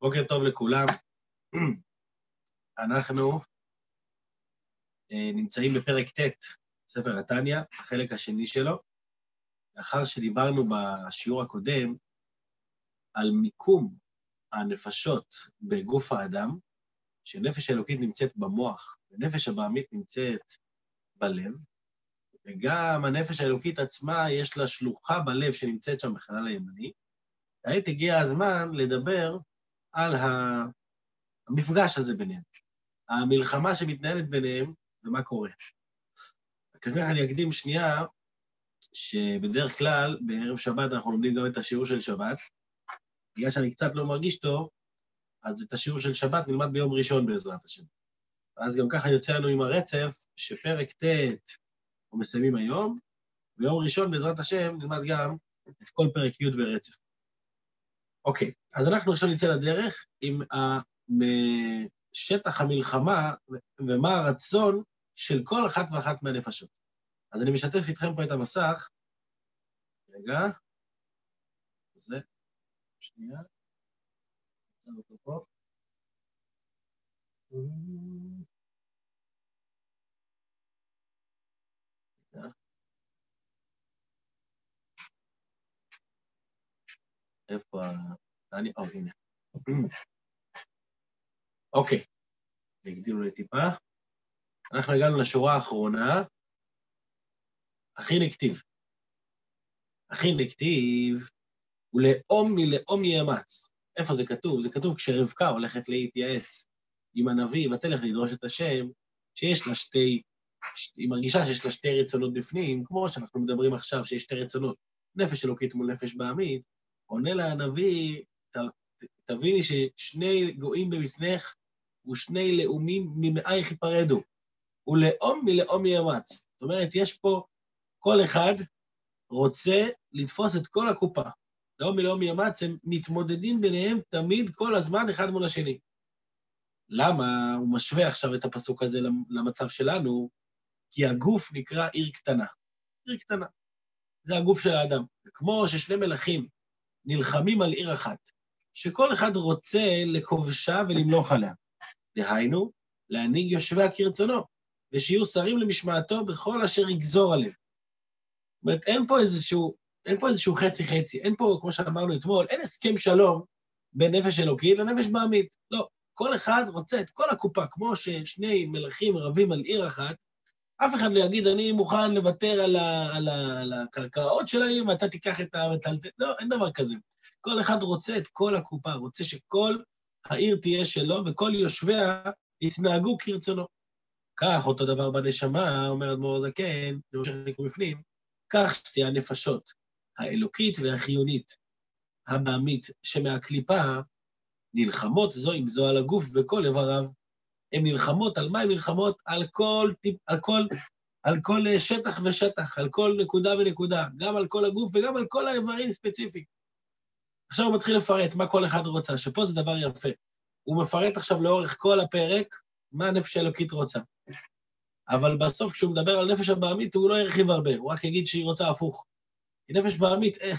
בוקר טוב לכולם. אנחנו אה, נמצאים בפרק ט', ספר התניא, החלק השני שלו, לאחר שדיברנו בשיעור הקודם על מיקום הנפשות בגוף האדם, שנפש אלוקית נמצאת במוח ונפש הבעמית נמצאת בלב, וגם הנפש האלוקית עצמה, יש לה שלוחה בלב שנמצאת שם בחלל הימני. כעת הגיע הזמן לדבר על המפגש הזה ביניהם, המלחמה שמתנהלת ביניהם ומה קורה. כזה אני אקדים שנייה, שבדרך כלל בערב שבת אנחנו לומדים גם את השיעור של שבת. בגלל שאני קצת לא מרגיש טוב, אז את השיעור של שבת נלמד ביום ראשון בעזרת השם. ואז גם ככה יוצא לנו עם הרצף, שפרק ט' אנחנו מסיימים היום, ביום ראשון בעזרת השם נלמד גם את כל פרק י' ברצף. אוקיי, אז אנחנו עכשיו נצא לדרך עם שטח המלחמה ומה הרצון של כל אחת ואחת מהנפשות. אז אני משתף איתכם פה את המסך. רגע. זה, שנייה. איפה. אני... או, הנה. אוקיי, הגדילו לי טיפה. אנחנו הגענו לשורה האחרונה. הכי נקטיב. הכי נקטיב, ולאום מלאום יאמץ. איפה זה כתוב? זה כתוב כשרבקה הולכת להתייעץ עם הנביא, ותלך לדרוש את השם, שיש לה שתי, היא מרגישה שיש לה שתי רצונות בפנים, כמו שאנחנו מדברים עכשיו, שיש שתי רצונות, נפש אלוקית מול נפש בעמית, עונה לה הנביא, תביני ששני גויים במפנך ושני לאומים ממאייך ייפרדו, ולאום מלאום יאמץ. זאת אומרת, יש פה, כל אחד רוצה לתפוס את כל הקופה. לאום מלאום יאמץ, הם מתמודדים ביניהם תמיד, כל הזמן, אחד מול השני. למה הוא משווה עכשיו את הפסוק הזה למצב שלנו? כי הגוף נקרא עיר קטנה. עיר קטנה. זה הגוף של האדם. וכמו ששני מלכים נלחמים על עיר אחת, שכל אחד רוצה לכובשה ולמלוך עליה. דהיינו, להנהיג יושביה כרצונו, ושיהיו שרים למשמעתו בכל אשר יגזור עליהם. זאת אומרת, אין פה איזשהו, אין פה איזשהו חצי-חצי, אין פה, כמו שאמרנו אתמול, אין הסכם שלום בין נפש אלוקית לנפש בעמית. לא, כל אחד רוצה את כל הקופה, כמו ששני מלכים רבים על עיר אחת, אף אחד לא יגיד, אני מוכן לוותר על, ה, על, ה, על הקרקעות של העיר ואתה תיקח את המטלטל. לא, אין דבר כזה. כל אחד רוצה את כל הקופה, רוצה שכל העיר תהיה שלו וכל יושביה יתנהגו כרצונו. כך אותו דבר בנשמה, אומר אדמו"ר הזקן, נמשך לקרוא בפנים, כך שתי הנפשות, האלוקית והחיונית, הבעמית, שמהקליפה, נלחמות זו עם זו על הגוף וכל איבריו. הן נלחמות, על מה הן נלחמות? על כל, על כל, על כל שטח ושטח, על כל נקודה ונקודה, גם על כל הגוף וגם על כל האיברים ספציפיים. עכשיו הוא מתחיל לפרט מה כל אחד רוצה, שפה זה דבר יפה. הוא מפרט עכשיו לאורך כל הפרק מה הנפש האלוקית רוצה. אבל בסוף, כשהוא מדבר על נפש הבעמית, הוא לא ירחיב הרבה, הוא רק יגיד שהיא רוצה הפוך. כי נפש בעמית, אה,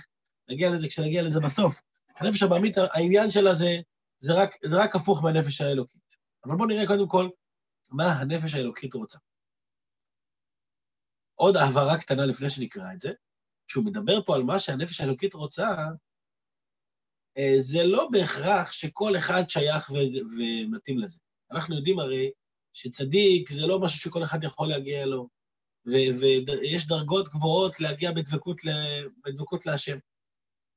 נגיע לזה כשנגיע לזה בסוף. הנפש הבעמית, העניין שלה זה, זה, רק, זה רק הפוך מהנפש האלוקית. אבל בואו נראה קודם כל מה הנפש האלוקית רוצה. עוד הבהרה קטנה לפני שנקרא את זה, כשהוא מדבר פה על מה שהנפש האלוקית רוצה, אה, זה לא בהכרח שכל אחד שייך ו- ומתאים לזה. אנחנו יודעים הרי שצדיק זה לא משהו שכל אחד יכול להגיע לו, ויש דרגות גבוהות להגיע בדבקות, ל- בדבקות להשם.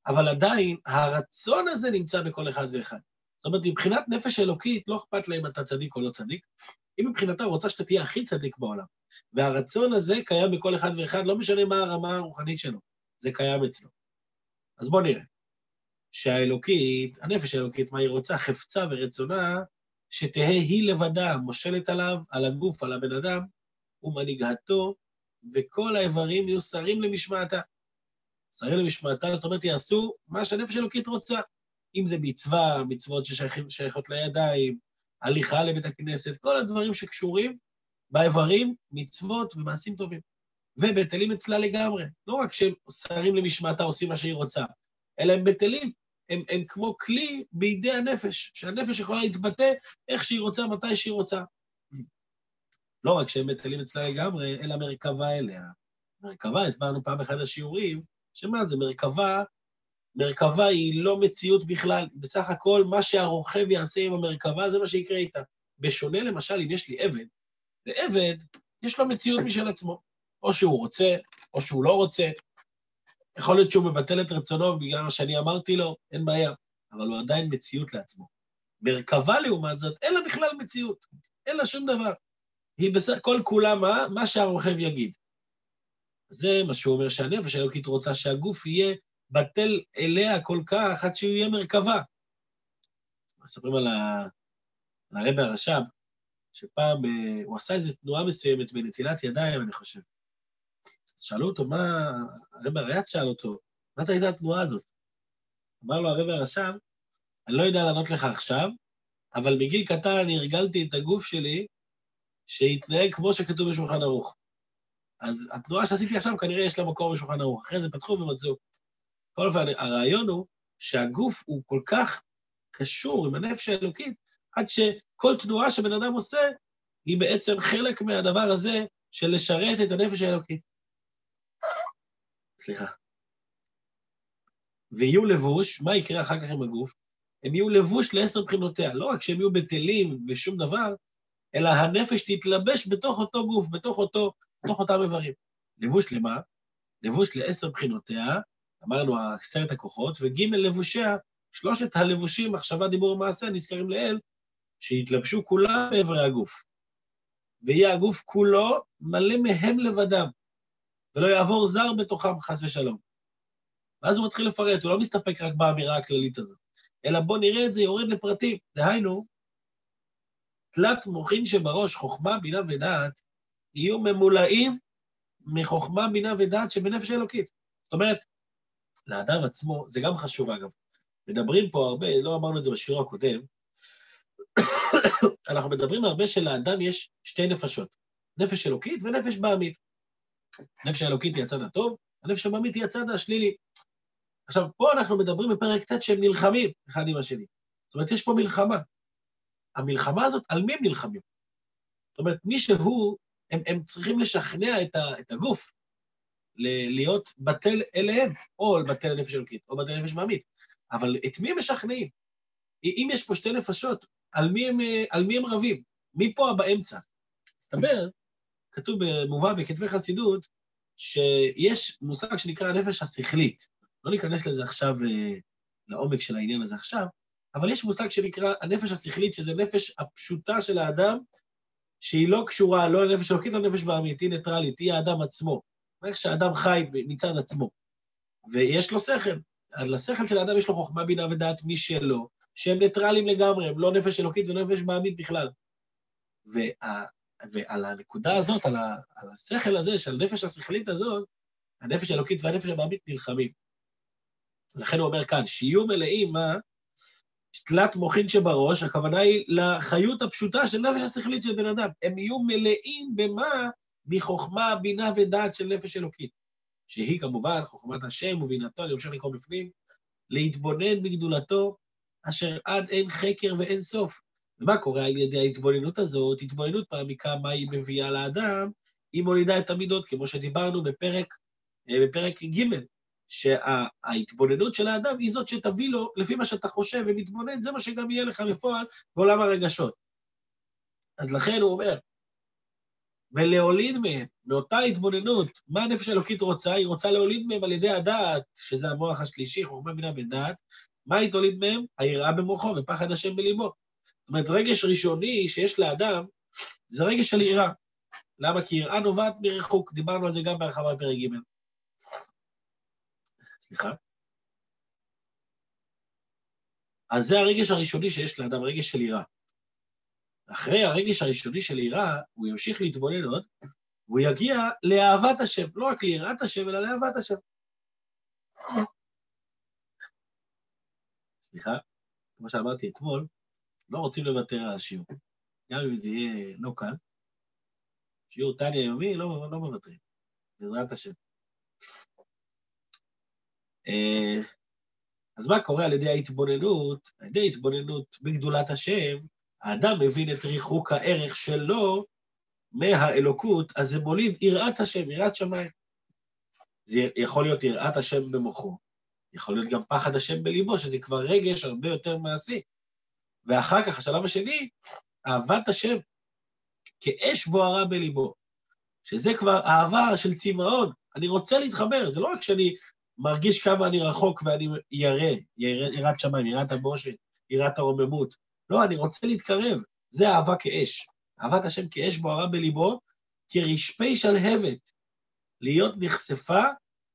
אבל עדיין, הרצון הזה נמצא בכל אחד ואחד. זאת אומרת, מבחינת נפש אלוקית, לא אכפת לה אם אתה צדיק או לא צדיק, היא מבחינתה רוצה שאתה תהיה הכי צדיק בעולם. והרצון הזה קיים בכל אחד ואחד, לא משנה מה הרמה הרוחנית שלו, זה קיים אצלו. אז בואו נראה. שהאלוקית, הנפש האלוקית, מה היא רוצה? חפצה ורצונה, שתהא היא לבדה מושלת עליו, על הגוף, על הבן אדם, ומנהיגתו, וכל האיברים יהיו שרים למשמעתה. שרים למשמעתה, זאת אומרת, יעשו מה שהנפש האלוקית רוצה. אם זה מצווה, מצוות ששייכות לידיים, הליכה לבית הכנסת, כל הדברים שקשורים באיברים, מצוות ומעשים טובים. ובטלים אצלה לגמרי. לא רק ששרים למשמעתה עושים מה שהיא רוצה, אלא הם בטלים. הם, הם כמו כלי בידי הנפש, שהנפש יכולה להתבטא איך שהיא רוצה, מתי שהיא רוצה. לא רק שהם מטלים אצלה לגמרי, אלא מרכבה אליה. מרכבה, הסברנו פעם באחד השיעורים, שמה זה מרכבה? מרכבה היא לא מציאות בכלל, בסך הכל מה שהרוכב יעשה עם המרכבה זה מה שיקרה איתה. בשונה למשל אם יש לי עבד, ועבד יש לו מציאות משל עצמו. או שהוא רוצה, או שהוא לא רוצה. יכול להיות שהוא מבטל את רצונו בגלל מה שאני אמרתי לו, אין בעיה, אבל הוא עדיין מציאות לעצמו. מרכבה, לעומת זאת, אין לה בכלל מציאות, אין לה שום דבר. היא בסך כל כולה מה? מה שהרוכב יגיד. זה מה שהוא אומר שהנפש האלוקית רוצה שהגוף יהיה בטל אליה כל כך עד שהוא יהיה מרכבה. מספרים על, ה... על הרבי הרש"ב, שפעם אה, הוא עשה איזו תנועה מסוימת בנטילת ידיים, אני חושב. שאלו אותו, מה... הרבי הרי"ת שאל אותו, מה זה הייתה התנועה הזאת? אמר לו הרבי הרש"ב, אני לא יודע לענות לך עכשיו, אבל מגיל קטן אני הרגלתי את הגוף שלי שיתנהג כמו שכתוב בשולחן ערוך. אז התנועה שעשיתי עכשיו, כנראה יש לה מקור בשולחן ערוך. אחרי זה פתחו ומצאו. בכל אופן, הרעיון הוא שהגוף הוא כל כך קשור עם הנפש האלוקית, עד שכל תנועה שבן אדם עושה, היא בעצם חלק מהדבר הזה של לשרת את הנפש האלוקית. סליחה. ויהיו לבוש, מה יקרה אחר כך עם הגוף? הם יהיו לבוש לעשר בחינותיה. לא רק שהם יהיו בטלים ושום דבר, אלא הנפש תתלבש בתוך אותו גוף, בתוך, אותו, בתוך אותם איברים. לבוש למה? לבוש לעשר בחינותיה, אמרנו עשרת הכוחות, וג' לבושיה, שלושת הלבושים, מחשבה, דיבור ומעשה, נזכרים לאל, שיתלבשו כולם באיברי הגוף. ויהיה הגוף כולו מלא מהם לבדם, ולא יעבור זר בתוכם, חס ושלום. ואז הוא מתחיל לפרט, הוא לא מסתפק רק באמירה הכללית הזאת, אלא בואו נראה את זה יורד לפרטים. דהיינו, תלת מוחין שבראש, חוכמה, בינה ודעת, יהיו ממולאים מחוכמה, בינה ודעת שבנפש האלוקית. זאת אומרת, לאדם עצמו, זה גם חשוב אגב, מדברים פה הרבה, לא אמרנו את זה בשיעור הקודם, אנחנו מדברים הרבה שלאדם יש שתי נפשות, נפש אלוקית ונפש בעמית. הנפש האלוקית היא הצד הטוב, הנפש הבעמית היא הצד השלילי. עכשיו, פה אנחנו מדברים בפרק ט' שהם נלחמים אחד עם השני. זאת אומרת, יש פה מלחמה. המלחמה הזאת, על מי הם נלחמים? זאת אומרת, מי שהוא, הם, הם צריכים לשכנע את, ה, את הגוף להיות בטל אליהם, או בטל לנפש אלוקית, או בטל לנפש מעמית. אבל את מי הם משכנעים? אם יש פה שתי נפשות, על מי הם, על מי הם רבים? מי פה באמצע? מסתבר, כתוב, מובא בכתבי חסידות, שיש מושג שנקרא הנפש השכלית. לא ניכנס לזה עכשיו, אה, לעומק של העניין הזה עכשיו, אבל יש מושג שנקרא הנפש השכלית, שזה נפש הפשוטה של האדם, שהיא לא קשורה לא לנפש אלוקית, לא לנפש בעמית, היא ניטרלית, היא האדם עצמו. איך שהאדם חי מצד עצמו. ויש לו שכל. לשכל של האדם יש לו חוכמה, בינה ודעת משלו, שהם ניטרלים לגמרי, הם לא נפש אלוקית ונפש בעמית בכלל. וה, ועל הנקודה הזאת, על, ה, על השכל הזה, של הנפש השכלית הזאת, הנפש האלוקית והנפש הבעמית נלחמים. לכן הוא אומר כאן, שיהיו מלאים, מה? תלת מוחין שבראש, הכוונה היא לחיות הפשוטה של נפש השכלית של בן אדם. הם יהיו מלאים במה? מחוכמה, בינה ודעת של נפש אלוקית. שהיא כמובן חוכמת השם ובינתו, אני ממשיך לקרוא בפנים, להתבונן בגדולתו, אשר עד אין חקר ואין סוף. ומה קורה על ידי ההתבוננות הזאת? התבוננות מעמיקה, מה היא מביאה לאדם? היא מולידה את המידות, כמו שדיברנו בפרק, אה, בפרק ג', שההתבוננות של האדם היא זאת שתביא לו, לפי מה שאתה חושב ומתבונן, זה מה שגם יהיה לך בפועל בעולם הרגשות. אז לכן הוא אומר, ולהוליד מהם, מאותה התבוננות, מה הנפש האלוקית רוצה? היא רוצה להוליד מהם על ידי הדעת, שזה המוח השלישי, חוכמה, בינה ודעת. מה היא תוליד מהם? היראה במוחו ופחד השם בליבו. זאת אומרת, רגש ראשוני שיש לאדם, זה רגש של יראה. למה? כי יראה נובעת מריחוק, דיברנו על זה גם בהרחבה בפרק ג'. סליחה. אז זה הרגש הראשוני שיש לאדם, רגש של יראה. אחרי הרגש הראשוני של יראה, הוא ימשיך להתבונן עוד, והוא יגיע לאהבת השם, לא רק ליראת השם, אלא לאהבת השם. סליחה, כמו שאמרתי אתמול, לא רוצים לוותר על השיעור. גם אם זה יהיה לא קל. שיעור טניה יומי, לא, לא מוותרים, בעזרת השם. Uh, אז מה קורה על ידי ההתבוננות? על ידי ההתבוננות בגדולת השם, האדם מבין את ריחוק הערך שלו מהאלוקות, אז זה מוליד יראת השם, יראת שמיים. זה יכול להיות יראת השם במוחו, יכול להיות גם פחד השם בליבו, שזה כבר רגש הרבה יותר מעשי. ואחר כך, השלב השני, אהבת השם כאש בוערה בליבו, שזה כבר אהבה של צמאון. אני רוצה להתחבר, זה לא רק שאני מרגיש כמה אני רחוק ואני ירא, יראת שמיים, יראת הבושת, יראת הרוממות. לא, אני רוצה להתקרב, זה אהבה כאש. אהבת השם כאש בוערה בליבו, כרשפי שלהבת, להיות נחשפה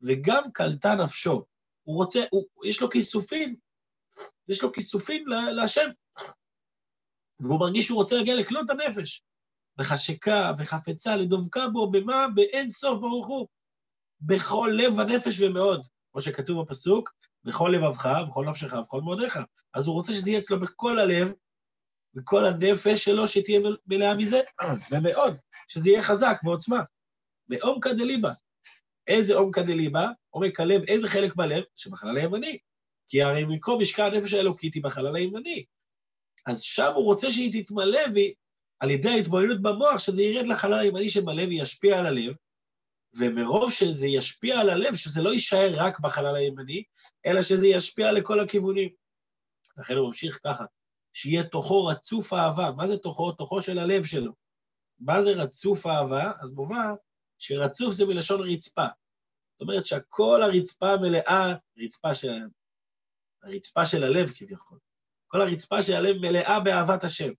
וגם קלטה נפשו. הוא רוצה, הוא, יש לו כיסופים, יש לו כיסופים להשם. והוא מרגיש שהוא רוצה להגיע לכלות הנפש. בחשקה וחפצה לדבקה בו, במה? באין סוף ברוך הוא. בכל לב הנפש ומאוד, כמו שכתוב בפסוק, בכל לבבך, בכל נפשך, בכל מאודיך. אז הוא רוצה שזה יהיה אצלו בכל הלב, בכל הנפש שלו, שתהיה מלאה מזה, ומאוד, שזה יהיה חזק ועוצמה. מעומקא דליבה. איזה עומקא דליבה? עומק הלב, איזה חלק בלב? שבחלל הימני. כי הרי מקום משקע הנפש האלוקית היא בחלל הימני. אז שם הוא רוצה שהיא תתמלא, ועל ידי ההתבוננות במוח, שזה ירד לחלל הימני שבלב וישפיע על הלב, ומרוב שזה ישפיע על הלב, שזה לא יישאר רק בחלל הימני, אלא שזה ישפיע לכל הכיוונים. לכן הוא ממשיך ככה, שיהיה תוכו רצוף אהבה. מה זה תוכו? תוכו של הלב שלו. מה זה רצוף אהבה? אז מובן שרצוף זה מלשון רצפה. זאת אומרת שהכל הרצפה מלאה, רצפה של, הרצפה של הלב כביכול, כל הרצפה של הלב מלאה באהבת השם.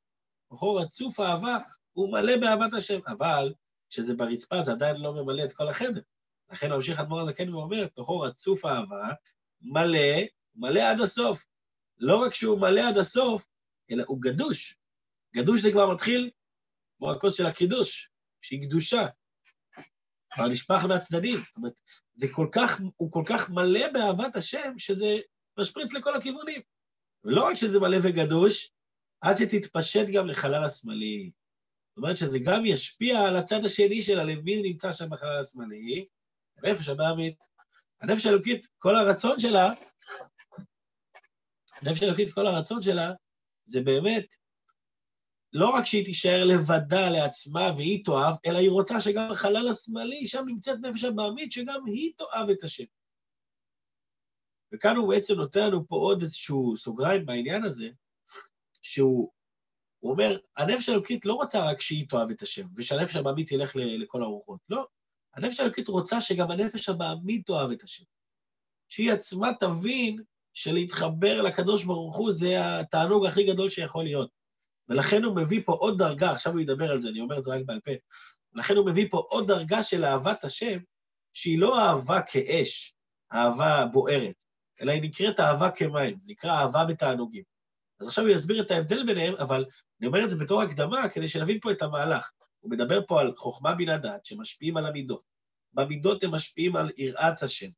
תוכו רצוף אהבה, הוא מלא באהבת השם, אבל כשזה ברצפה זה עדיין לא ממלא את כל החדר. לכן ממשיך אדמו"ר הזקן ואומר, תוכו רצוף אהבה, מלא, מלא עד הסוף. לא רק שהוא מלא עד הסוף, אלא הוא גדוש. גדוש זה כבר מתחיל כמו הכוס של הקידוש, שהיא קדושה. כבר נשפך מהצדדים. זאת אומרת, זה כל כך, הוא כל כך מלא באהבת השם, שזה משפריץ לכל הכיוונים. ולא רק שזה מלא וגדוש, עד שתתפשט גם לחלל השמאלי. אומרת שזה גם ישפיע על הצד השני של הלב, מי נמצא שם בחלל השמאלי? הנפש הבאמית. הנפש האלוקית, כל הרצון שלה, הנפש האלוקית, כל הרצון שלה, זה באמת לא רק שהיא תישאר לבדה לעצמה והיא תאהב, אלא היא רוצה שגם החלל השמאלי, שם נמצאת נפש הבעמית, שגם היא תאהב את השם. וכאן הוא בעצם נותן לנו פה עוד איזשהו סוגריים בעניין הזה, שהוא הוא אומר, הנפש האלוקית לא רוצה רק שהיא תאהב את השם, ושהנפש הבעמית תלך לכל הרוחות. לא, הנפש האלוקית רוצה שגם הנפש הבעמית תאהב את השם. שהיא עצמה תבין שלהתחבר לקדוש ברוך הוא זה התענוג הכי גדול שיכול להיות. ולכן הוא מביא פה עוד דרגה, עכשיו הוא ידבר על זה, אני אומר את זה רק בעל פה, לכן הוא מביא פה עוד דרגה של אהבת השם, שהיא לא אהבה כאש, אהבה בוערת, אלא היא נקראת אהבה כמים, זה נקרא אהבה בתענוגים. אז עכשיו הוא יסביר את ההבדל ביניהם, אבל אני אומר את זה בתור הקדמה כדי שנבין פה את המהלך. הוא מדבר פה על חוכמה בינה דעת שמשפיעים על המידות. במידות הם משפיעים על יראת השם,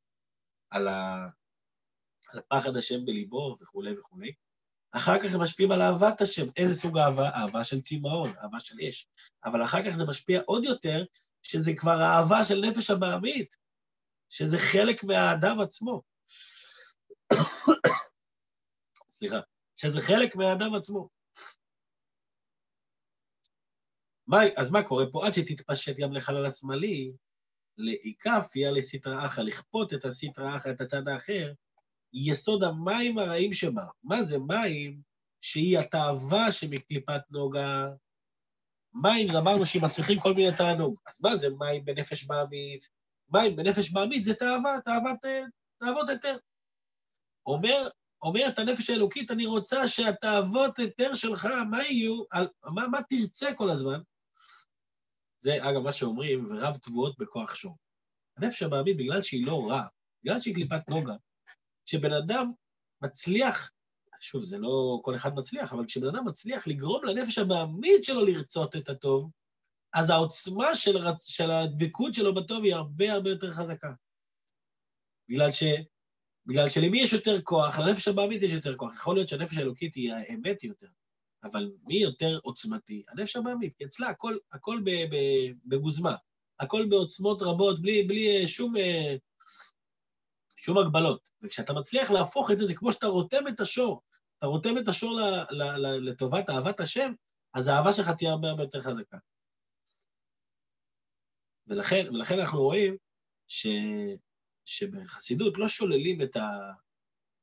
על, ה... על הפחד השם בליבו וכולי וכולי. אחר כך הם משפיעים על אהבת השם. איזה סוג אהבה? אהבה של צמאון, אהבה של אש. אבל אחר כך זה משפיע עוד יותר, שזה כבר האהבה של נפש הבעמית, שזה חלק מהאדם עצמו. סליחה, שזה חלק מהאדם עצמו. מה, אז מה קורה פה? עד שתתפשט גם לחלל השמאלי, לאיקפיה לסטרא אחא, לכפות את הסטרא אחא, את הצד האחר, יסוד המים הרעים שבה. מה זה מים? שהיא התאווה שמקליפת נוגה. מים, אמרנו שהם מצליחים כל מיני תענוג. אז מה זה מים בנפש בעמית? מים בנפש בעמית זה תאווה, תאוות, תאוות היתר. אומר, אומרת הנפש האלוקית, אני רוצה שהתאוות היתר שלך, מה יהיו, על, מה, מה תרצה כל הזמן? זה, אגב, מה שאומרים, ורב תבואות בכוח שור. הנפש הבעמית, בגלל שהיא לא רע, בגלל שהיא קליפת נוגה, כשבן אדם מצליח, שוב, זה לא כל אחד מצליח, אבל כשבן אדם מצליח לגרום לנפש הבעמית שלו לרצות את הטוב, אז העוצמה של. של הדבקות שלו בטוב היא הרבה הרבה יותר חזקה. בגלל, ש... בגלל שלמי יש יותר כוח? לנפש הבעמית יש יותר כוח. יכול להיות שהנפש האלוקית היא האמת יותר, אבל מי יותר עוצמתי? הנפש הבעמית, כי אצלה הכל, הכל בגוזמה, הכל בעוצמות רבות, בלי, בלי שום... שום הגבלות. וכשאתה מצליח להפוך את זה, זה כמו שאתה רותם את השור. אתה רותם את השור ל, ל, ל, לטובת אהבת השם, אז האהבה שלך תהיה הרבה הרבה יותר חזקה. ולכן, ולכן אנחנו רואים ש, שבחסידות לא שוללים את, ה,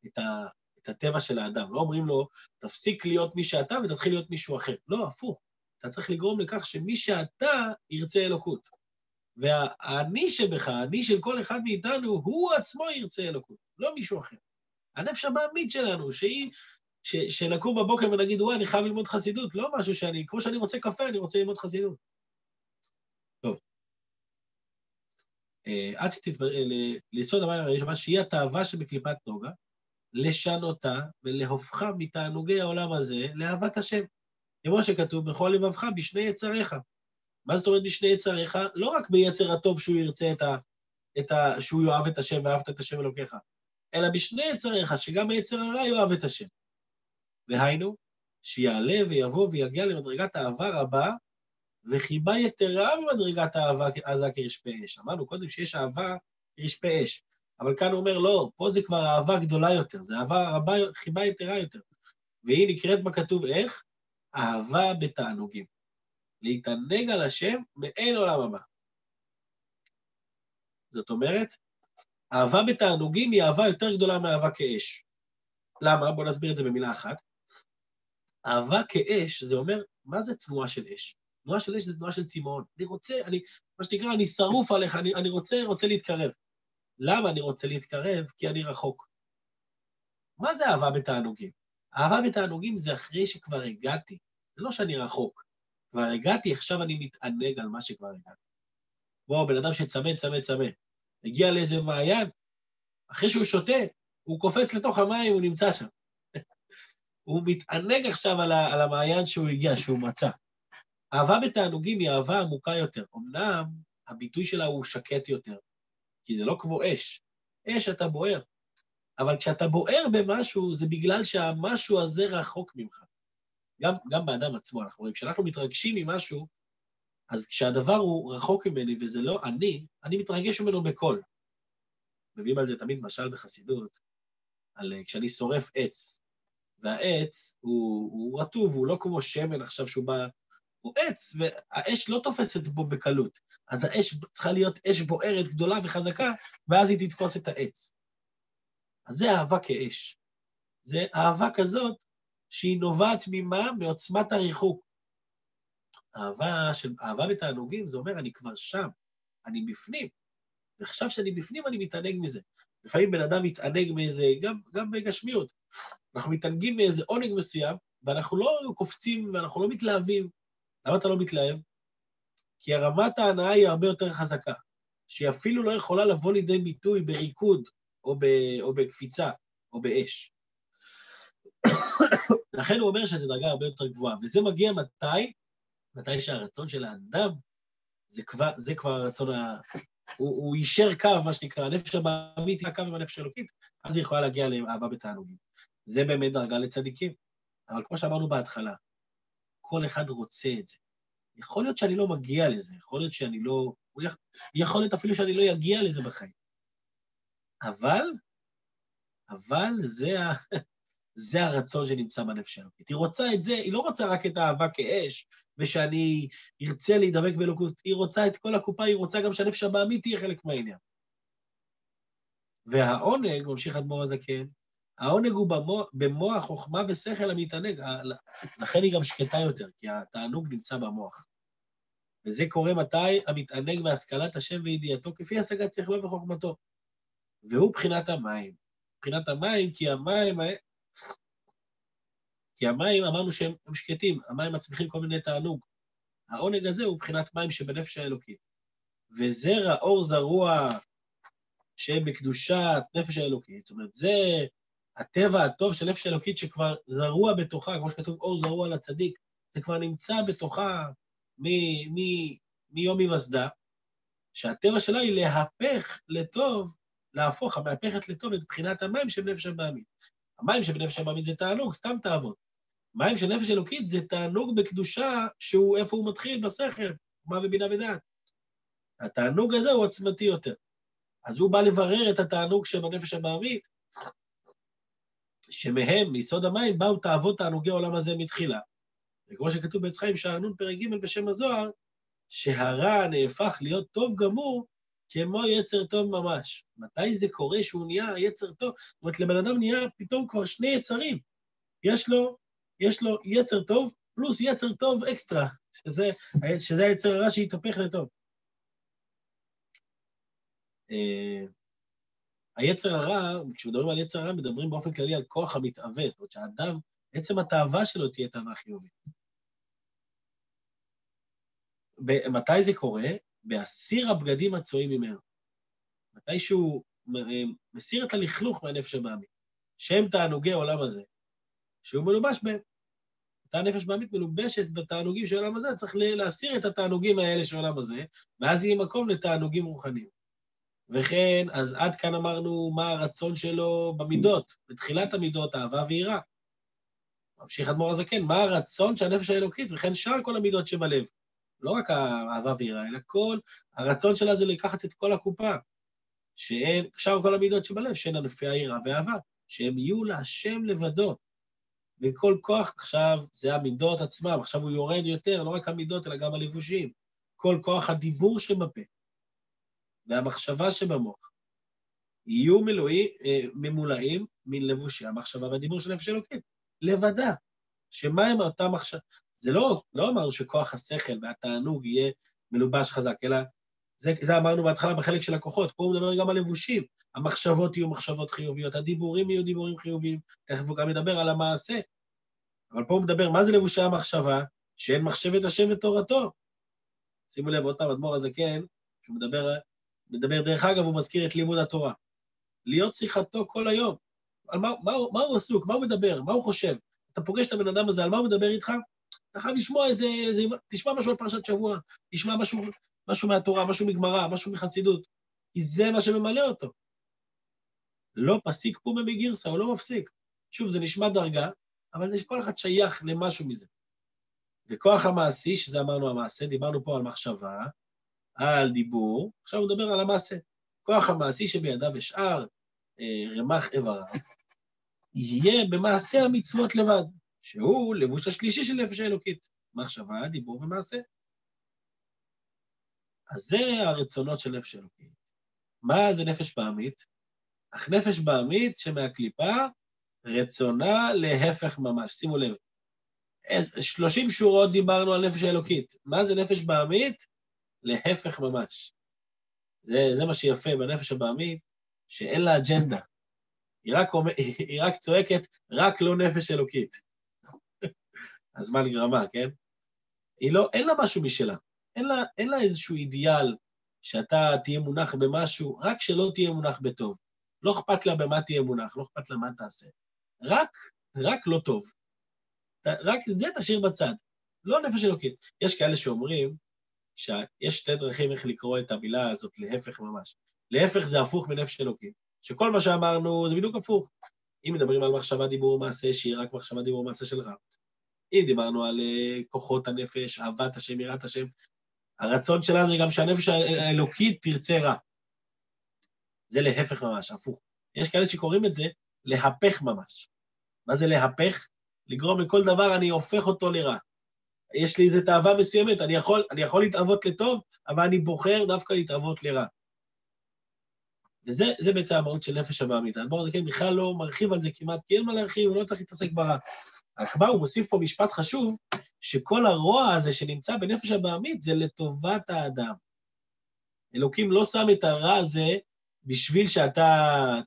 את, ה, הטבע של האדם. לא אומרים לו, תפסיק להיות מי שאתה ותתחיל להיות מישהו אחר. לא, הפוך. אתה צריך לגרום לכך שמי שאתה ירצה אלוקות. והאני שבך, האני של כל אחד מאיתנו, הוא עצמו ירצה אלוקות, לא מישהו אחר. הנפש הבעמית שלנו, שהיא, ש, שנקום בבוקר ונגיד, וואי, אני חייב ללמוד חסידות, לא משהו שאני, כמו שאני רוצה קפה, אני רוצה ללמוד חסידות. טוב. אה, עד שתתברר, ליסוד המים הראשון, שהיא התאווה שבקליפת נוגה, לשנותה ולהופכה מתענוגי העולם הזה לאהבת השם. כמו שכתוב, בכל לבבך בשני יצריך. מה זאת אומרת בשני יצריך? לא רק ביצר הטוב שהוא ירצה את ה... את ה שהוא יאהב את השם ואהבת את השם אלוקיך, אלא בשני יצריך, שגם היצר הרע יאהב את השם. והיינו, שיעלה ויבוא ויגיע למדרגת אהבה רבה, וחיבה יתרה ממדרגת האהבה עזה כרשפי אש. אמרנו קודם שיש אהבה כרשפי אש, אבל כאן הוא אומר, לא, פה זה כבר אהבה גדולה יותר, זה אהבה רבה, חיבה יתרה יותר. והיא נקראת בכתוב איך? אהבה בתענוגים. להתענג על השם מאין עולם הבא. זאת אומרת, אהבה בתענוגים היא אהבה יותר גדולה מאהבה כאש. למה? בואו נסביר את זה במילה אחת. אהבה כאש, זה אומר, מה זה תנועה של אש? תנועה של אש זה תנועה של צמאון. אני רוצה, אני, מה שנקרא, אני שרוף עליך, אני, אני רוצה, רוצה להתקרב. למה אני רוצה להתקרב? כי אני רחוק. מה זה אהבה בתענוגים? אהבה בתענוגים זה אחרי שכבר הגעתי, זה לא שאני רחוק. כבר הגעתי, עכשיו אני מתענג על מה שכבר הגעתי. בואו, בן אדם שצמא, צמא, צמא. הגיע לאיזה מעיין, אחרי שהוא שותה, הוא קופץ לתוך המים, הוא נמצא שם. הוא מתענג עכשיו על, ה, על המעיין שהוא הגיע, שהוא מצא. אהבה בתענוגים היא אהבה עמוקה יותר. אמנם הביטוי שלה הוא שקט יותר, כי זה לא כמו אש. אש אתה בוער. אבל כשאתה בוער במשהו, זה בגלל שהמשהו הזה רחוק ממך. גם, גם באדם עצמו, אנחנו רואים, כשאנחנו מתרגשים ממשהו, אז כשהדבר הוא רחוק ממני וזה לא אני, אני מתרגש ממנו בקול. מביאים על זה תמיד משל בחסידות, על אה, כשאני שורף עץ, והעץ הוא, הוא רטוב, הוא לא כמו שמן עכשיו שהוא בא... הוא עץ, והאש לא תופסת בו בקלות. אז האש צריכה להיות אש בוערת גדולה וחזקה, ואז היא תתפוס את העץ. אז זה אהבה כאש. זה אהבה כזאת שהיא נובעת ממה? מעוצמת הריחוק. אהבה, של, אהבה בתענוגים, זה אומר, אני כבר שם, אני בפנים. ועכשיו שאני בפנים, אני מתענג מזה. לפעמים בן אדם מתענג מאיזה, גם, גם בגשמיות. אנחנו מתענגים מאיזה עונג מסוים, ואנחנו לא קופצים ואנחנו לא מתלהבים. למה אתה לא מתלהב? כי הרמת ההנאה היא הרבה יותר חזקה, שהיא אפילו לא יכולה לבוא לידי ביטוי בריקוד, או, ב, או בקפיצה, או באש. לכן הוא אומר שזו דרגה הרבה יותר גבוהה. וזה מגיע מתי? מתי שהרצון של האדם, זה כבר, זה כבר הרצון ה... הוא, הוא יישר קו, מה שנקרא, הנפש הבאמית היא הקו עם הנפש האלוקית, אז היא יכולה להגיע לאהבה בתענוגים. זה באמת דרגה לצדיקים. אבל כמו שאמרנו בהתחלה, כל אחד רוצה את זה. יכול להיות שאני לא מגיע לזה, יכול להיות שאני לא... יכול להיות אפילו שאני לא אגיע לזה בחיים. אבל, אבל זה, ה... זה הרצון שנמצא בנפש האלוקית. היא רוצה את זה, היא לא רוצה רק את האהבה כאש, ושאני ארצה להידבק באלוקות, היא רוצה את כל הקופה, היא רוצה גם שהנפש הבעמית תהיה חלק מהעניין. והעונג, ממשיך אדמו"ר הזקן, העונג הוא במוח, במוח חוכמה ושכל המתענג, לכן היא גם שקטה יותר, כי התענוג נמצא במוח. וזה קורה מתי? המתענג בהשכלת השם וידיעתו, כפי השגת שכלו וחוכמתו. והוא בחינת המים. בחינת המים, כי המים כי המים, אמרנו שהם שקטים, המים מצמיחים כל מיני תענוג. העונג הזה הוא מבחינת מים שבנפש האלוקית. וזרע אור זרוע שבקדושת נפש האלוקית, זאת אומרת, זה הטבע הטוב של נפש האלוקית שכבר זרוע בתוכה, כמו שכתוב אור זרוע לצדיק, זה כבר נמצא בתוכה מיום היווסדה, שהטבע שלה היא להפך לטוב, להפוך, המהפכת לטוב את בחינת המים של נפש הבעמית. המים שבנפש הבעמית זה תענוג, סתם תאוות. מים של נפש אלוקית זה תענוג בקדושה שהוא איפה הוא מתחיל? בשכל, מה ובינה ודעת. התענוג הזה הוא עוצמתי יותר. אז הוא בא לברר את התענוג שבנפש הבעמית, שמהם, מיסוד המים, באו תאוות תענוגי העולם הזה מתחילה. וכמו שכתוב בעץ חיים, שענון פרק ג' בשם הזוהר, שהרע נהפך להיות טוב גמור כמו יצר טוב ממש. מתי זה קורה שהוא נהיה יצר טוב? זאת אומרת, לבן אדם נהיה פתאום כבר שני יצרים. יש לו, יש לו יצר טוב פלוס יצר טוב אקסטרה, שזה, שזה היצר הרע שהתהפך לטוב. היצר הרע, כשמדברים על יצר הרע, מדברים באופן כללי על כוח המתאווה, זאת אומרת שהאדם, עצם התאווה שלו תהיה תאווה חיובית. מתי זה קורה? בהסיר הבגדים הצועים ממנו. מתי שהוא מסיר את הלכלוך מהנפש הבעמית, שהם תענוגי העולם הזה, שהוא מלובש בהם. אותה נפש בעמית מלובשת בתענוגים של העולם הזה, צריך להסיר את התענוגים האלה של העולם הזה, ואז יהיה מקום לתענוגים רוחניים. וכן, אז עד כאן אמרנו מה הרצון שלו במידות, בתחילת המידות, אהבה ויראה. ממשיך אדמו"ר הזקן, מה הרצון של הנפש האלוקית, וכן שאר כל המידות שבלב. לא רק האהבה ויראה, אלא כל, הרצון שלה זה לקחת את כל הקופה, שאין, שאר כל המידות שבלב, שאין ענפי היראה ואהבה, שהם יהיו להשם לבדו. וכל כוח עכשיו זה המידות עצמם, עכשיו הוא יורד יותר, לא רק המידות, אלא גם הלבושים. כל כוח הדיבור שבפה והמחשבה שבמוח יהיו מלואי, אה, ממולאים מן לבושי המחשבה והדיבור של נפש אלוקית, לבדה. שמה הם אותה מחשבה? זה לא, לא אמרנו שכוח השכל והתענוג יהיה מלובש חזק, אלא זה, זה אמרנו בהתחלה בחלק של הכוחות, פה הוא מדבר גם על לבושים. המחשבות יהיו מחשבות חיוביות, הדיבורים יהיו דיבורים חיוביים, תכף הוא גם ידבר על המעשה. אבל פה הוא מדבר, מה זה לבושי המחשבה? שאין מחשבת השם ותורתו. שימו לב, עוד פעם, אדמו"ר הזקן, שהוא מדבר, מדבר, דרך אגב, הוא מזכיר את לימוד התורה. להיות שיחתו כל היום. על מה, מה, מה הוא עסוק? מה הוא מדבר? מה הוא חושב? אתה פוגש את הבן אדם הזה, על מה הוא מדבר איתך? אתה חייב לשמוע איזה, איזה... תשמע משהו על פרשת שבוע, תשמע משהו, משהו מהתורה, משהו מגמרא, משהו מחסידות, כי זה מה שממלא אותו. לא פסיק פומה מגירסה, הוא לא מפסיק. שוב, זה נשמע דרגה, אבל זה שכל אחד שייך למשהו מזה. וכוח המעשי, שזה אמרנו המעשה, דיברנו פה על מחשבה, על דיבור, עכשיו הוא מדבר על המעשה. כוח המעשי שבידיו ושאר אה, רמ"ח איבריו, יהיה במעשה המצוות לבד. שהוא לבוש השלישי של נפש האלוקית, מחשבה, דיבור ומעשה. אז זה הרצונות של נפש אלוקית. מה זה נפש בעמית? אך נפש בעמית שמהקליפה, רצונה להפך ממש. שימו לב, שלושים שורות דיברנו על נפש האלוקית. מה זה נפש בעמית? להפך ממש. זה, זה מה שיפה בנפש הבעמית, שאין לה אג'נדה. היא רק, היא רק צועקת, רק לא נפש אלוקית. הזמן גרמה, כן? היא לא, אין לה משהו משלה. אין לה, אין לה איזשהו אידיאל שאתה תהיה מונח במשהו, רק שלא תהיה מונח בטוב. לא אכפת לה במה תהיה מונח, לא אכפת לה מה תעשה. רק, רק לא טוב. רק את זה תשאיר בצד. לא נפש אלוקית. יש כאלה שאומרים שיש שתי דרכים איך לקרוא את המילה הזאת, להפך ממש. להפך זה הפוך מנפש אלוקית. שכל מה שאמרנו זה בדיוק הפוך. אם מדברים על מחשבה, דיבור ומעשה, שהיא רק מחשבה, דיבור ומעשה של רב. אם דיברנו על uh, כוחות הנפש, אהבת השם, יראת השם, הרצון שלה זה גם שהנפש האלוקית תרצה רע. זה להפך ממש, הפוך. יש כאלה שקוראים את זה להפך ממש. מה זה להפך? לגרום לכל דבר, אני הופך אותו לרע. יש לי איזו תאווה מסוימת, אני יכול, אני יכול להתאוות לטוב, אבל אני בוחר דווקא להתאוות לרע. וזה בעצם המהות של נפש הבעמית. האדמו"ר הזה כן בכלל לא מרחיב על זה כמעט, כי אין מה להרחיב, הוא לא צריך להתעסק ברע. רק מה, הוא מוסיף פה משפט חשוב, שכל הרוע הזה שנמצא בנפש הבעמית זה לטובת האדם. אלוקים לא שם את הרע הזה בשביל שאתה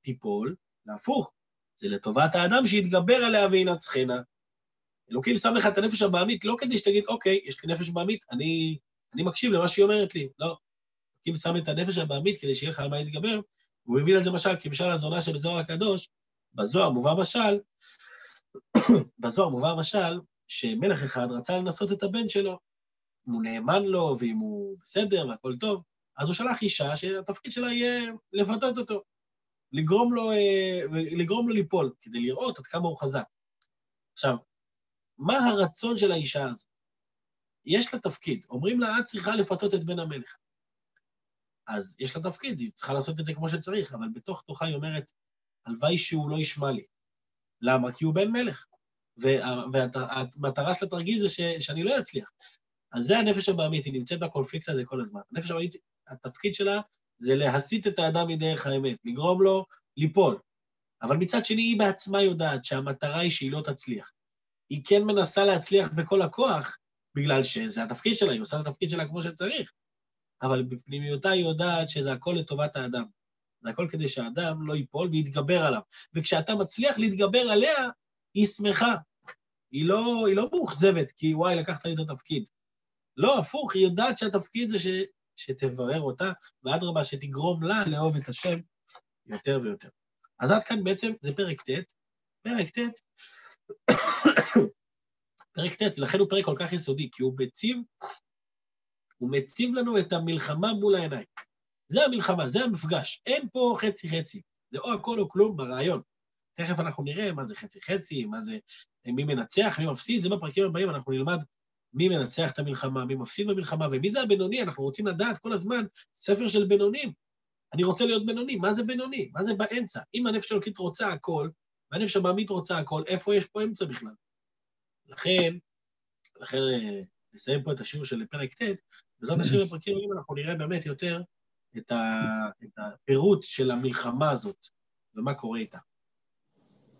תיפול, להפוך, זה לטובת האדם שיתגבר עליה וינצחנה. אלוקים שם לך את הנפש הבעמית לא כדי שתגיד, אוקיי, יש לי נפש בעמית, אני, אני מקשיב למה שהיא אומרת לי. לא. אלוקים שם את הנפש הבעמית כדי שיהיה לך על מה להתגבר, והוא מביא לזה משל, כמשל הזונה שבזוהר הקדוש, בזוהר מובא משל, בזוהר מובא משל שמלך אחד רצה לנסות את הבן שלו. אם הוא נאמן לו, ואם הוא בסדר והכל טוב, אז הוא שלח אישה שהתפקיד שלה יהיה לבדות אותו, לגרום לו, אה, לגרום לו ליפול, כדי לראות עד כמה הוא חזק. עכשיו, מה הרצון של האישה הזאת? יש לה תפקיד, אומרים לה, את צריכה לפתות את בן המלך. אז יש לה תפקיד, היא צריכה לעשות את זה כמו שצריך, אבל בתוך תוכה היא אומרת, הלוואי שהוא לא ישמע לי. למה? כי הוא בן מלך. והמטרה של התרגיל זה ש, שאני לא אצליח. אז זה הנפש הבעמית, היא נמצאת בקונפליקט הזה כל הזמן. הנפש הבעמית, התפקיד שלה זה להסיט את האדם מדרך האמת, לגרום לו ליפול. אבל מצד שני, היא בעצמה יודעת שהמטרה היא שהיא לא תצליח. היא כן מנסה להצליח בכל הכוח, בגלל שזה התפקיד שלה, היא עושה את התפקיד שלה כמו שצריך. אבל בפנימיותה היא יודעת שזה הכל לטובת האדם. זה הכל כדי שהאדם לא ייפול ויתגבר עליו. וכשאתה מצליח להתגבר עליה, היא שמחה. היא לא, היא לא מאוכזבת, כי וואי, לקחת לי את התפקיד. לא, הפוך, היא יודעת שהתפקיד זה ש, שתברר אותה, ואדרבה, שתגרום לה לאהוב את השם יותר ויותר. אז עד כאן בעצם זה פרק ט', פרק ט', פרק ט', לכן הוא פרק כל כך יסודי, כי הוא מציב, הוא מציב לנו את המלחמה מול העיניים. זה המלחמה, זה המפגש. אין פה חצי-חצי. זה או הכל או כלום ברעיון. תכף אנחנו נראה מה זה חצי-חצי, מה זה, מי מנצח, מי מפסיד, זה בפרקים הבאים, אנחנו נלמד מי מנצח את המלחמה, מי מפסיד במלחמה, ומי זה הבינוני, אנחנו רוצים לדעת כל הזמן ספר של בינונים. אני רוצה להיות בינוני, מה זה בינוני? מה זה באמצע? אם הנפש האלוקית רוצה הכל, והנפש הבעמית רוצה הכל, איפה יש פה אמצע בכלל? לכן, לכן אה, נסיים פה את השיעור של פרק ט', בעזרת השם בפרקים הבאים אנחנו נראה באמת יותר את, ה, את הפירוט של המלחמה הזאת, ומה קורה איתה.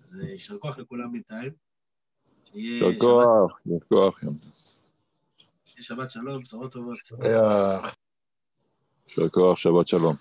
אז אה, יישר כוח לכולם בינתיים. יישר כוח, יישר כוח. שבת שלום, בשורות טובות. יישר כוח, שבת שלום.